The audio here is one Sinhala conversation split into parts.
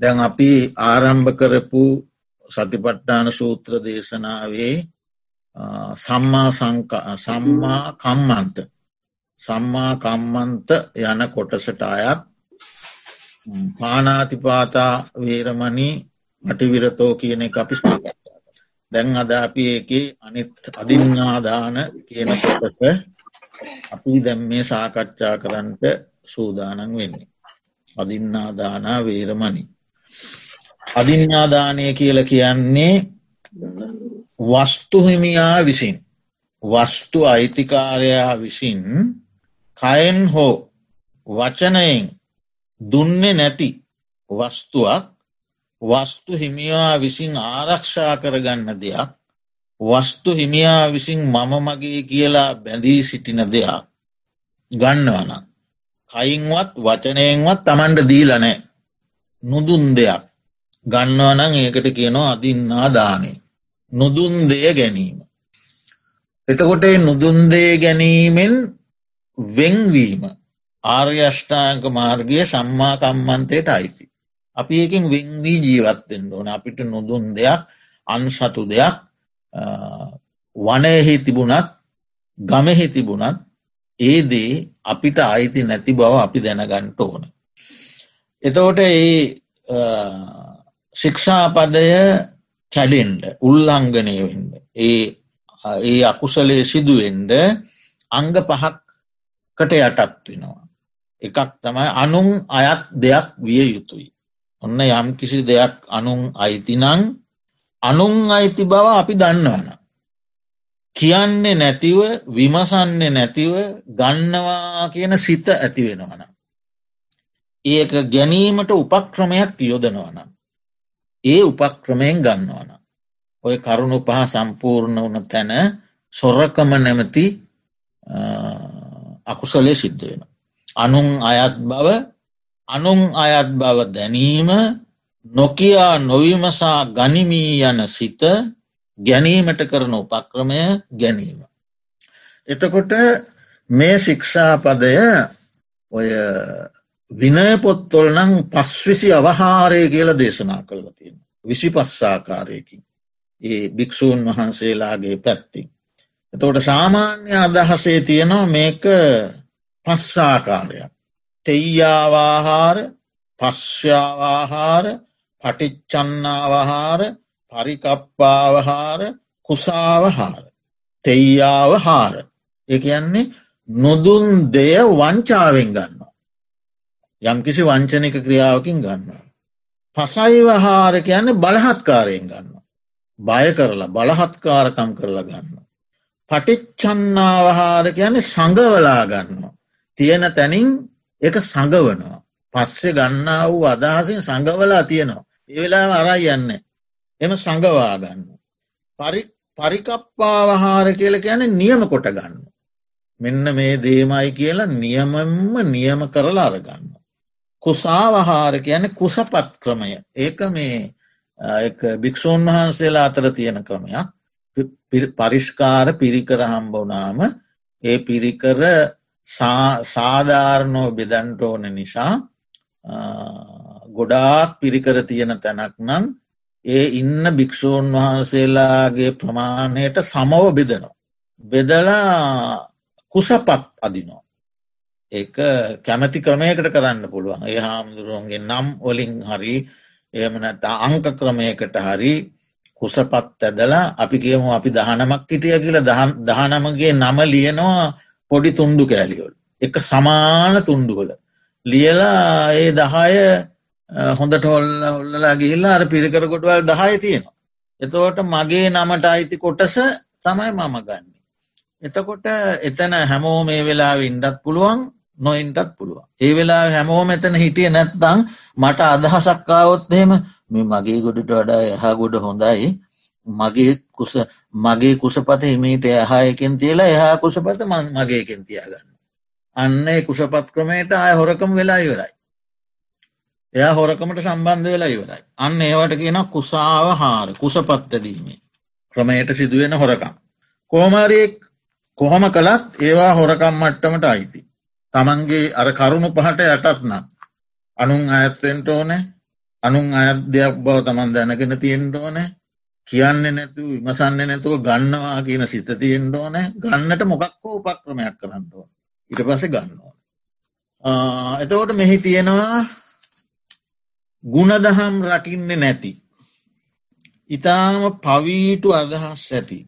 දැන් අපි ආරම්භ කරපු සතිපට්ඨාන සූත්‍ර දේශනාවේ සම්මා සම්මා කම්මන්ත සම්මා කම්මන්ත යන කොටසට අයත් පානාතිපාතා වේරමණී මටිවිරතෝ කියන අපි ස්ථාපත්තා. දැන් අද අපි ඒක අනිත් අදින්නාදාන කියන කොටස අපි දැම් මේ සාකච්ඡා කරන්නට සූදානන් වෙන්නේ. අදින්නාදානා වේරමණි. අදින්නාදානය කියල කියන්නේ වස්තුහිමියා විසින් වස්තු අයිතිකාරයා විසින් කයෙන් හෝ වචනයෙන් දුන්නේ නැති වස්තුවක් වස්තු හිමියා විසින් ආරක්ෂා කරගන්න දෙයක් වස්තු හිමියා විසින් මම මගේ කියලා බැඳී සිටින දෙයක් ගන්නවන. කයින්වත් වචනයෙන්වත් තමන්ට දීලනෑ නුදුන් දෙයක් ගන්නවනං ඒකට කියනවා අදින්නා දානය. නුදුන් දෙය ගැනීම. එතකොට නුදුන්දේ ගැනීමෙන් වෙංවීම ආර්යෂ්ඨාංක මාර්ගය සම්මාකම්මන්තයට අයිති. අපි එකින් වෙංවී ජීවත්තෙන් ඕන අපිට නොදුන් දෙයක් අන්සතු දෙයක් වනයහි තිබුණත් ගමෙහි තිබුණත් ඒ දේ අපිට අයිති නැති බව අපි දැනගන්ට ඕන. එතෝට ඒ ශික්ෂාපදය කැඩෙන්ඩ උල්ලංගනය වෙන්න. ඒ ඒ අකුසලේ සිදුවෙන්ඩ අංග පහක්කට යටත් වෙනවා. එකක් තමයි අනුන් අයත් දෙයක් විය යුතුයි. ඔන්න යම් කිසි දෙයක් අනුන් අයිතිනං අනුන් අයිති බව අපි දන්නවන. කියන්නේ නැතිව විමසන්නේ නැතිව ගන්නවා කියන සිත ඇති වෙනවන. ඒක ගැනීමට උපක්‍රමයක් යොදනවන. ඒ උපක්‍රමයෙන් ගන්නවන. ඔය කරුණු පහ සම්පූර්ණ වන තැන සොරකම නැමති අකුසලේ සිද්ධ වෙන. අනුන් අයත් බව අනුන් අයත් බව දැනීම නොකයා නොවිමසා ගනිමී යන සිත ගැනීමට කරන උපක්‍රමය ගැනීම. එතකොට මේ ශික්ෂාපදය ඔය විනය පොත්තොල් නං පස්විසි අවහාරය කියල දේශනා කරල තියෙන. විසි පස්සාකාරයකින්. ඒ භික්‍ෂූන් වහන්සේලාගේ පැත්තිින්. එතවට සාමාන්‍ය අදහසේ තියෙනවා මේක පස්සාකාරයක්. තෙයියාවාහාර පශ්‍යාවාහාර පටිච්චන්නාවහාර පරිකප්පාවහාර කුසාවහාර. තෙයියාවහාර. එක යන්නේ නොදුන් දෙය වංචාවෙන් ගන්නවා. යම්කිසි වංචනික ක්‍රියාවකින් ගන්නවා. පසයිවහාර කියන්නේ බලහත්කාරයෙන් ගන්න. බය කරලා බලහත්කාරකම් කරලා ගන්න. පටිච්චන්නාවහාර කියන සඟවලා ගන්න. තියෙන තැනින් එක සඟවනවා. පස්සෙ ගන්නා වූ අදහසින් සඟවලා තියෙනවා. ඒවෙලා අරයි යන්න. එම සඟවා ගන්න. පරිකප්පාවහාර කියල කියන නියම කොට ගන්න. මෙන්න මේ දේමයි කියලා නියමම්ම නියම කරලා අරගන්න. කුසාවහාර කියන කුසපත් ක්‍රමය ඒක මේ භික්‍ෂූන් වහන්සේලා අතර තියෙන ක්‍රමයක් පරිෂ්කාර පිරිකර හම්බවනාම ඒ පිරිකර සාධාරණෝ බෙදන්ට ඕන නිසා ගොඩාක් පිරිකර තියෙන තැනක් නම් ඒ ඉන්න භික්‍ෂූන් වහන්සේලාගේ ප්‍රමාණයට සමව බෙදනවා. බෙදලා කුසපත් අදිනෝ. ඒ කැමැති ක්‍රමයකට කරන්න පුළුවන් ඒ හාමුදුරුවන්ගේ නම් ඔලින් හරි එමනට අංක ක්‍රමයකට හරි කුසපත් ඇදලා අපි කියමු අපි දහනමක් හිටිය කියල දහනමගේ නම ලියනවා පොඩි තුන්ඩු කෑලිවල්. එක සමාන තුන්ඩුවල. ලියලා ඒ දහය හොඳට හොල්ල හොල්ලලා ගිහිල්ලා අර පිරිකර කොටවල් දහය තියෙනවා. එතවට මගේ නමට අයිති කොටස තමයි මම ගන්න. එතකොට එතන හැමෝ මේ වෙලා ඉන්ඩත් පුළුවන් නොයින්ටත් පුළුවන්. ඒ වෙලා හැමෝම එතන හිටිය නැත්තං මට අදහසක්කාවොත් එහෙම මේ මගේ ගොඩට වඩා එහා ගොඩ හොඳයි මගේ කුස මගේ කුසපත හිමීට එහායකෙන් තියලා එහා කුසපත මගේකෙන් තියාගන්න. අන්න කුසපත් ක්‍රමයට අය හොරකම වෙලා ඉවරයි. එයා හොරකමට සම්බන්ධ වෙලා ඉවරයි. අන්න ඒවට කියන කුසාව හාර කුසපත්තදීමේ ක්‍රමයට සිදුවෙන හොරකම්. කෝමාරයෙක් කොහොම කළත් ඒවා හොරකම් මට්ටමට අයිති. තමන්ගේ අර කරුණු පහට යටත්නම් අනුන් අඇත්වෙන්ට ඕනෑ අනුන් අයත් දෙයක් බව තමන් දැනගෙන තියෙන්ට ඕන කියන්න නැතු විමසන්න නැතුව ගන්නවා කියන සිත තියෙන්ට ඕන ගන්නට මොකක්කෝ උපක්‍රමයක් කරන්න ඕන ඉට පස ගන්නවා. එතකොට මෙහි තියෙනවා ගුණදහම් රකින්නේ නැති. ඉතාම පවීටු අදහස් ඇති.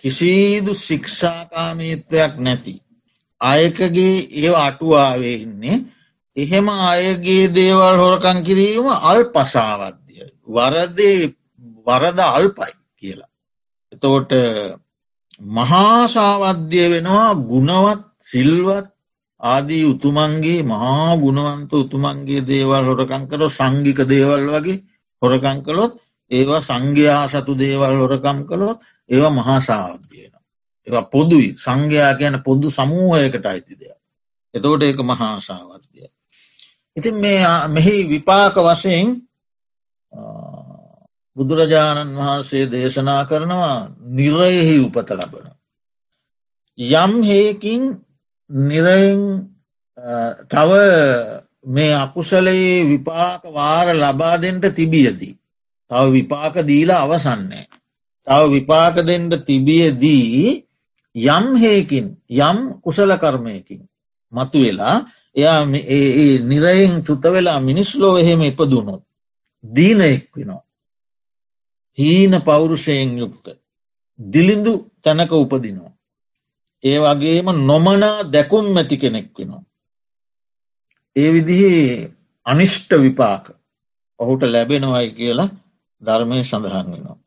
කිසිදු ශික්ෂාකාමීත්වයක් නැති. අයකගේ ඒ අටුවාවේ ඉන්නේ එහෙම අයගේ දේවල් හොරකං කිරීම අල් පසාවද්‍යයි. වරදේ වරද අල්පයි කියලා. එතෝට මහාසාවද්‍යය වෙනවා ගුණවත් සිල්වත් ආදී උතුමන්ගේ මහා ගුණවන්ත උතුමන්ගේ දේවල් හොරකං කර සංගික දේවල් වගේ හොරකං කළොත් ඒවා සංඝයා සතු දේවල් හොරකම් කළොත් ඒවා මහාසාවද්‍යයන. ඒවා පොදුයි සංඝයා කියන පොදු සමූහයකට අයිති දෙයක්. එතෝට ඒක මහාසාවද්‍යය. ඉතින් මේ මෙහි විපාක වශයෙන් බුදුරජාණන් වහන්සේ දේශනා කරනවා නිරයෙහි උපත ලබන. යම් හේකින් නිරයෙන් තව මේ අකුසලයේ විපාක වාර ලබා දෙෙන්ට තිබියදී. තව විපාක දීලා අවසන්නේ. තව විපාක දෙෙන්ට තිබියදී යම් හේකින් යම් කුසල කර්මයකින් මතු වෙලා එයා නිරයෙන් චුත වෙලා මිනිස්ලෝ එහෙම ඉපදුනොත් දීනයෙක් වෙනවා. හීන පෞරුෂයෙන් යුක්ත. දිලිඳු තැනක උපදිනවා. ඒ වගේම නොමනා දැකුම් මැති කෙනෙක් වෙනවා. ඒ විදිහේ අනිෂ්ට විපාක ඔහුට ලැබෙනවයි කියලා ධර්මය සඳහන් වෙනවා.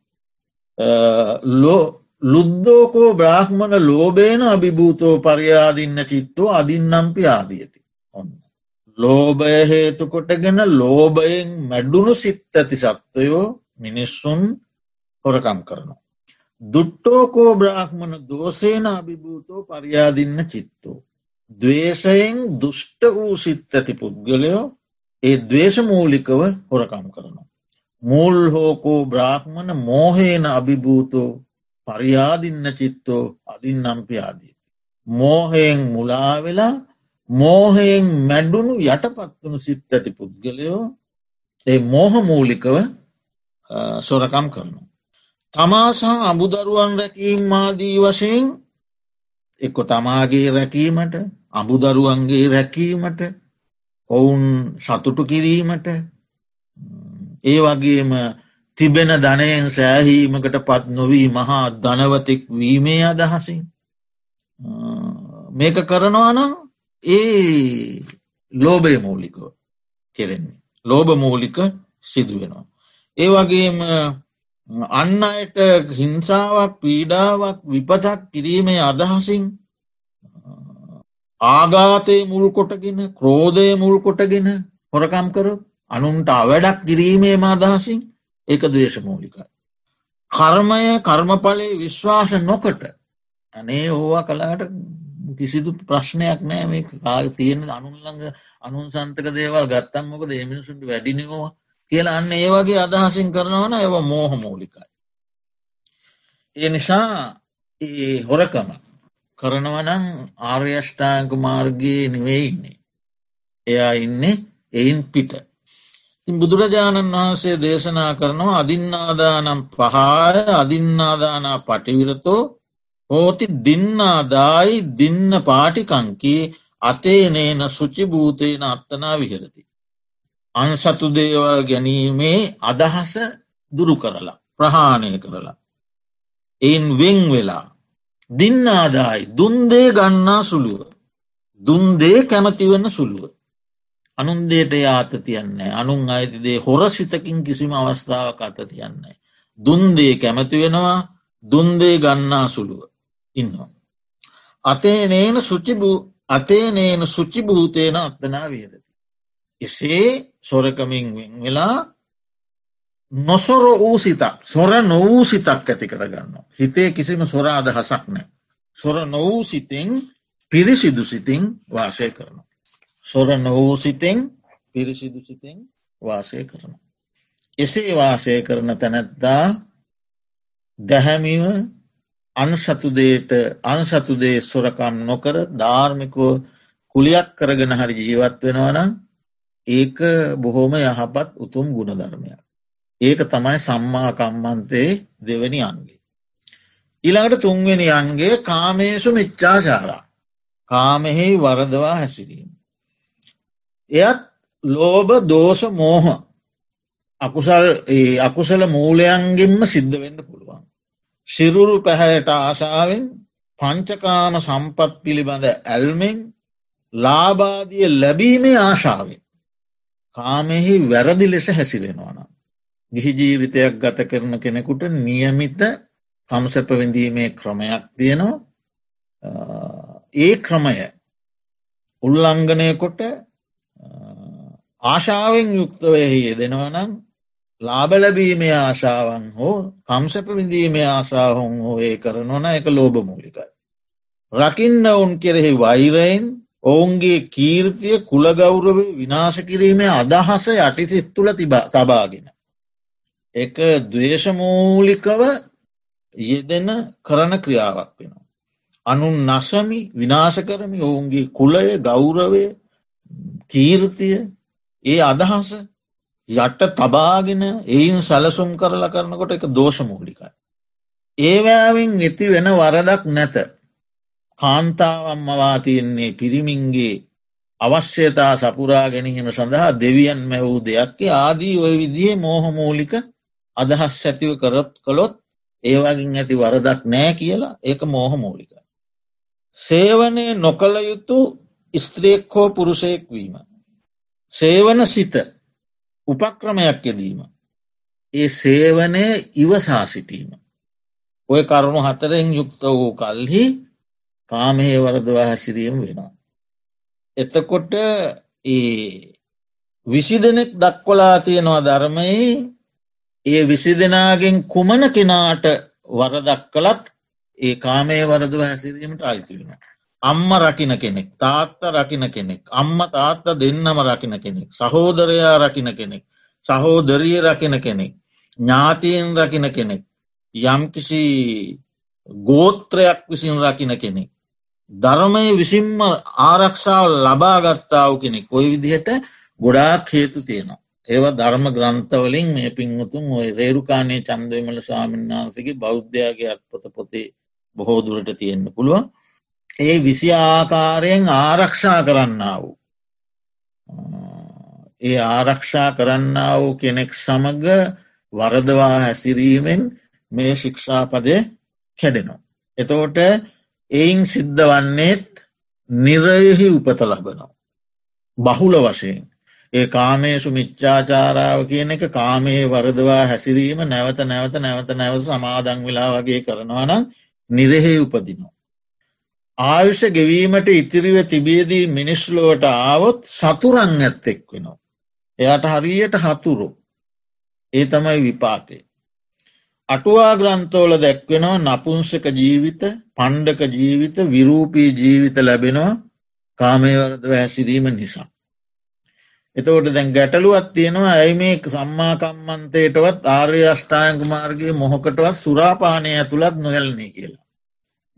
ලෝ ලුද්දෝකෝ බ්‍රාහ්මණ ලෝබේන අභිභූතෝ පරියාදින්න චිත්තෝ අදින්නම්පි ආදියති. ඔන්න. ලෝභය හේතුකොටගෙන ලෝභයෙන් මැඩුණු සිත් ඇති සත්වයෝ මිනිස්සුන් හොරකම් කරනවා. දුට්ටෝකෝ බ්‍රාහ්මණ දෝසේන අභිභූතෝ පරියාදින්න චිත්තෝ. දවේශයෙන් දුෂ්ට වූ සිත් ඇති පුද්ගලයෝ ඒ දවේශමූලිකව හොරකම් කරනවා. මුල් හෝකෝ බ්‍රාහ්මණ මෝහේන අභිභූතෝ පරියාදින්න චිත්තෝ අදින් අම්පියාදී. මෝහයෙන් මුලාවෙලා මෝහයෙන් මැඩුණු යටපත්වනු සිත් ඇති පුද්ගලයෝ ඒ මෝහමූලිකව සොරකම් කරනවා. තමා සහ අබුදරුවන් රැකීම් ආදී වශයෙන් එක්කො තමාගේ රැකීමට අබුදරුවන්ගේ රැකීමට ඔවුන් සතුටු කිරීමට ඒ වගේම තිබෙන ධනයෙන් සෑහීමකට පත් නොවී මහා ධනවතෙක් වීමේ අදහසින් මේක කරනවානම් ඒ ලෝබය මූලිකව කෙරෙන්නේ. ලෝබ මූලික සිදුවෙනවා. ඒ වගේම අන්න අයට හිංසාවක් පීඩාවක් විපතක් කිරීමේ අදහසින් ආගාතය මුල් කොටගෙන ක්‍රෝධය මුල් කොටගෙන හොරකම් කර අනුන්ට අවැඩක් කිරීමේ අදහසින් ඒක දේශමූලිකයි. කර්මය කර්මඵලය විශ්වාස නොකට අනේ ඕවා කලාට කිසිදු ප්‍රශ්නයක් නෑ මේ කාග තියෙන අනුන්ළඟ අනුන් සන්තක දේවල් ගත්තම් මොක දේමිනිසුන්ට වැඩිනිකවා කියලා අන්න ඒ වගේ අදහසින් කරනවන ඒව මෝහ මූලිකයි. ඒ නිසා ඒ හොරකම කරනවනං ආර්යෂ්ඨාංක මාර්ගයේ නෙවෙයි ඉන්නේ. එයා ඉන්නේ එයින් පිට. ඉතින් බුදුරජාණන් වහන්සේ දේශනා කරනවා අදින්නාදානම් පහාය අදින්නාදානා පටිවිරතෝ හෝති දින්නාදායි දින්න පාටිකංකී අතේනේන සුචිභූතයන අත්තනා විහරති. අන්සතු දේවල් ගැනීමේ අදහස දුරු කරලා ප්‍රහාණය කරලා. එයින් වෙන් වෙලා දින්නාදායි දුන්දේ ගන්නා සුළුව. දුන්දේ කැමතිවන්න සුළුව. අනුන්දේට යාත තියන්නේ අනුන් අයිතිදේ හොර සිතකින් කිසිම අවස්ථාවක් අත තියන්නේ. දුන්දේ කැමති වෙනවා දුන්දේ ගන්නා සුළුව ඉන්නවා. අතේ නේන සුචිබූ අතේ නේන සුචිභූතයන අත්තනා වියදති. එසේ සොරකමින් වෙලා නොසොර වූ සිතක් සොර නොවූ සිතක් ඇති කරගන්න. හිතේ කිසිම සොර අදහසක් නෑ. සොර නොවූ සිතෙන් පිරිසිදු සිතින් වාසය කරන. සොර නොවූ සිතෙන් පිරිසිදු සිතෙන් වාසය කරන. එසේ වාසය කරන තැනැත්දා දැහැමිව අන්සතුදේට අන්සතුදේ සොරකම් නොකර ධාර්මිකෝ කුලියක් කරගෙන හරි ජීවත් වෙනවනම් ඒක බොහෝම යහපත් උතුම් ගුණධර්මයක්. ඒක තමයි සම්මාකම්මන්තයේ දෙවැනි අන්ගේ. ඉළඟට තුන්වෙනි අන්ගේ කාමේසු මිච්චාචාරා කාමෙහි වරදවා හැසිරීම. එයත් ලෝබ දෝෂ මෝහ අකුසල් අකුසල මූලයන්ගෙන්ම සිද්ධ වෙන්න පුළුවන්. සිරුරු පැහැයට ආසාාවෙන් පංචකාම සම්පත් පිළිබඳ ඇල්මෙන් ලාබාදිය ලැබීමේ ආශාවෙන්. කාමෙහි වැරදි ලෙස හැසිරෙනවන. ගිහි ජීවිතයක් ගත කරන කෙනෙකුට නියමිත කම්සැපවිඳීමේ ක්‍රමයක් තියෙනවා ඒ ක්‍රමය උල්ලංඝනය කොට ආශාවෙන් යුක්තවයෙහි යෙදෙනවනම් ලාබලබීමේ ආශාවන් හෝ කම්සැප විඳීමේ ආසාහොන් හෝ ඒ කරනොන එක ලෝබමූලිකයි. රකින්න ඔවුන් කෙරෙහි වෛරයෙන් ඔවුන්ගේ කීර්තිය කුලගෞරව විනාශ කිරීමේ අදහස යටිසිත් තුළ තිබා තබාගෙන. එක දවේශමූලිකව යෙදෙන කරන ක්‍රියාවක් වෙනවා. අනුන් නසමි විනාශ කරමි ඔවුන්ගේ කුලය ගෞරවය කීර්තිය ඒ අදහස යට තබාගෙන එයින් සැලසුම් කරලා කරනකොට එක දෝෂමූලිකයි. ඒවෑවින් ඇති වෙන වරදක් නැත. කාන්තාවම්මවා තියෙන්නේ පිරිමින්ගේ අවශ්‍යතා සපුරා ගැනීම සඳහා දෙවියන් මැවූ දෙයක්කේ ආදී ඔය විදිේ මෝහමූලික අදහස් ඇතිව කරත් කළොත් ඒවගින් ඇති වරදක් නෑ කියලා ඒක මෝහමූලිකයි. සේවනය නොකළ යුතු ස්ත්‍රේක් හෝ පුරුෂයෙක් වීම. සේවන සිත උපක්‍රමයක් යෙදීම. ඒ සේවනය ඉවසා සිටීම. ඔය කරුණු හතරෙන් යුක්ත වූ කල්හි කාමහේ වරදවා හැසිරීම වෙනවා. එතකොට ඒ විසි දෙනෙක් දක්වලා තියෙනවා ධර්මයේ ඒ විසි දෙනාගෙන් කුමන කෙනාට වරදක් කළත් ඒ කාමේ වරදව හැසිරීමට අයිති වෙන. අම්ම රකින කෙනෙක් තාත්ත රකින කෙනෙක් අම්ම තාත්ත දෙන්නම රකින කෙනෙක් සහෝදරයා රකින කෙනෙක් සහෝදරිය රකින කෙනෙක් ඥාතීන් රකින කෙනෙක් යම්කිසි ගෝත්‍රයක් විසින් රකින කෙනෙක් ධර්මය විසින්ම ආරක්ෂාව ලබාගත්තාව කෙනෙක් ඔය විදිහට ගොඩාක් හේතු තියෙනවා. ඒව ධර්ම ග්‍රන්ථවලින් මේ පින්වතුන් ඔය රේරුකානේ චන්දවිමල ස්වාමීන් වහන්සගේ බෞද්ධයාගේ අත්පොත පොතේ බොහෝ දුරට තියෙන්න්න පුළුවන්. ඒ විසි ආකාරයෙන් ආරක්ෂා කරන්න වූ ඒ ආරක්ෂා කරන්න වූ කෙනෙක් සමග වරදවා හැසිරීමෙන් මේ ශික්ෂාපදය කැඩෙනවා. එතෝට එයින් සිද්ධ වන්නේත් නිරයෙහි උපත ලබනවා. බහුල වශයෙන් ඒ කාමේසු මිච්චාචාරාව කියන එක කාමයේ වරදවා හැසිරීම නැවත නැවත නැවත නැවත සමාදං වෙලා වගේ කරනවනම් නිරෙහි උපදිනවා. ආයුෂ ගෙවීමට ඉතිරිව තිබියදී මිනිස්ලුවට ආවොත් සතුරං ඇත්තෙක් වෙනවා. එයට හරියට හතුරු ඒ තමයි විපාකේ. අටුවා ග්‍රන්ථෝල දැක්වෙනවා නපුංසක ජීවිත පණ්ඩක ජීවිත විරූපී ජීවිත ලැබෙනවා කාමයවරද හැසිරීම නිසා. එතවට දැන් ගැටලුවත් තියෙනවා ඇයි මේ සම්මාකම්මන්තයටවත් ආර්ය අෂ්ඨායංක මාර්ගගේ මොහොකටවත් සුරාපානය ඇතුළත් නොයල්න්නේ කියලා.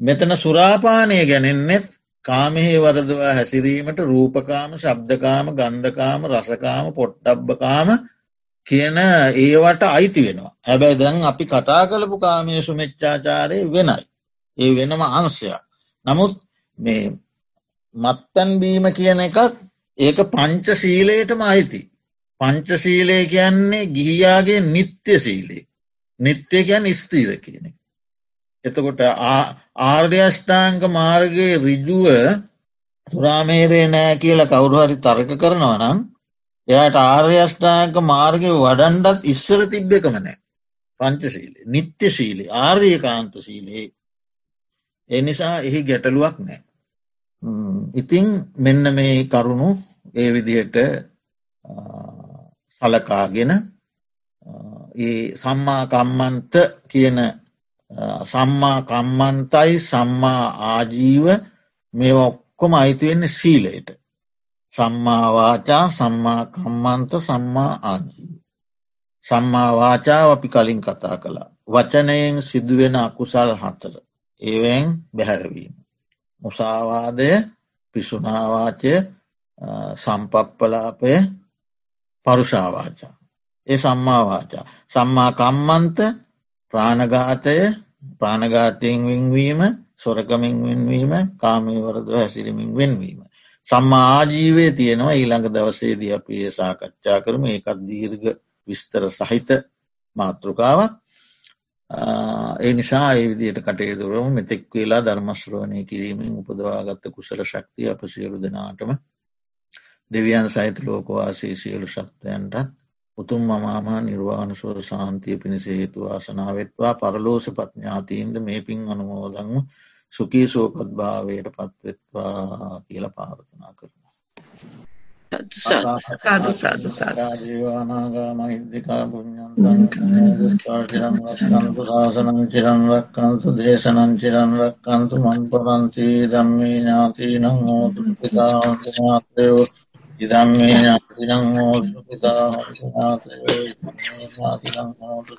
මෙතන සුරාපානය ගැනෙන්නෙත් කාමෙහි වරදවා හැසිරීමට රූපකාම ශබ්දකාම ගන්ධකාම රසකාම පොට්ටබ්බකාම කියන ඒවට අයිති වෙනවා. හැබැයි දැන් අපි කතා කළපු කාමය සුමච්චාචාරය වෙනයි. ඒ වෙනම අංශයක්. නමුත් මේ මත්තැන්බීම කියන එකත් ඒක පංච සීලයටම අයිති. පංචසීලය කියන්නේ ගිහියාගේ නිත්‍ය සීලේ. නිත්‍ය කියන් ස්තීර කියන. එතකොට ආර්යෂ්ඨාංක මාර්ගයේ රිජුව තුරාමේරේ නෑ කියලා කවුරුහරි තර්ක කරනවා නම් එයට ආර්යෂ්ඨාංක මාර්ගය වඩන්ඩත් ඉස්සර තිබ්බකමනෑ පංචසීලේ නිත්‍ය ශීලේ ආර්ය කාන්ත සීලේ එනිසා එහි ගැටලුවක් නෑ. ඉතිං මෙන්න මේ කරුණු ඒ විදිහට සලකාගෙන ඒ සම්මා කම්මන්ත කියන සම්මා කම්මන්තයි සම්මා ආජීව මේ ඔක්කොම අයිතිවෙන්නේ සීලයට. සම්මාවාචා සම්මා කම්මන්ත සම්මා ආජීව. සම්මාවාචාව අපි කලින් කතා කළා. වචනයෙන් සිදුවෙන අකුසල් හතර. ඒවැන් බැහැරවීම. මුසාවාදය පිසුනාවාචය සම්පප්පලාපය පරුෂාවාචා. ඒ සම්මාවාචා. සම්මා කම්මන්ත ප්‍රාණඝාතය ප්‍රාණඝාතයෙන් වෙන්වීම සොරකමින් වෙන්වීම කාමීවරද හැසිරමින් වෙන්වීම. සම්මා ආජීවය තියෙනවා. ඊළඟ දවසේදී අපි ඒ සාකච්ඡා කරම. ඒකත් දීර්ග විස්තර සහිත මාතෘකාවක්. ඒ නිසා ඒ විදියට කටයුතුරම මෙතෙක් වෙලා ධර්මශ්‍රවණය කිරීමෙන් උපදවාගත්ත කුසල ශක්තිය අප සියලු දෙනාටම දෙවියන් සහිත ලෝකවාසී සියලු ශක්තයන්ටත් උතුම් මමාමා නිර්වාණශෝර ශාන්තිය පිණිස හේතු වාසනාවත්වා පරලෝස පත්ඥාතීන්ද මේ පින් අනුමෝදංම සුකී සෝපත් භාවයට පත්වෙත්වා කියල පාර්ථනා කරන. සාදු සාදු ජීවානාගා මහිද්දිකා පුඥන්තන්තු ශාසනං චිරන්රක්කන්තු දේශනං චිරන්රක්කන්තු මන් පරන්තිී දම්මී ඥාතිීනං හෝතු පිතාන්තමාත්‍රයෝ ඉදම්මේ ඥාතිනං හෝතු පිතාන්තමාත්‍රයෝ ඥාතිනං හෝතු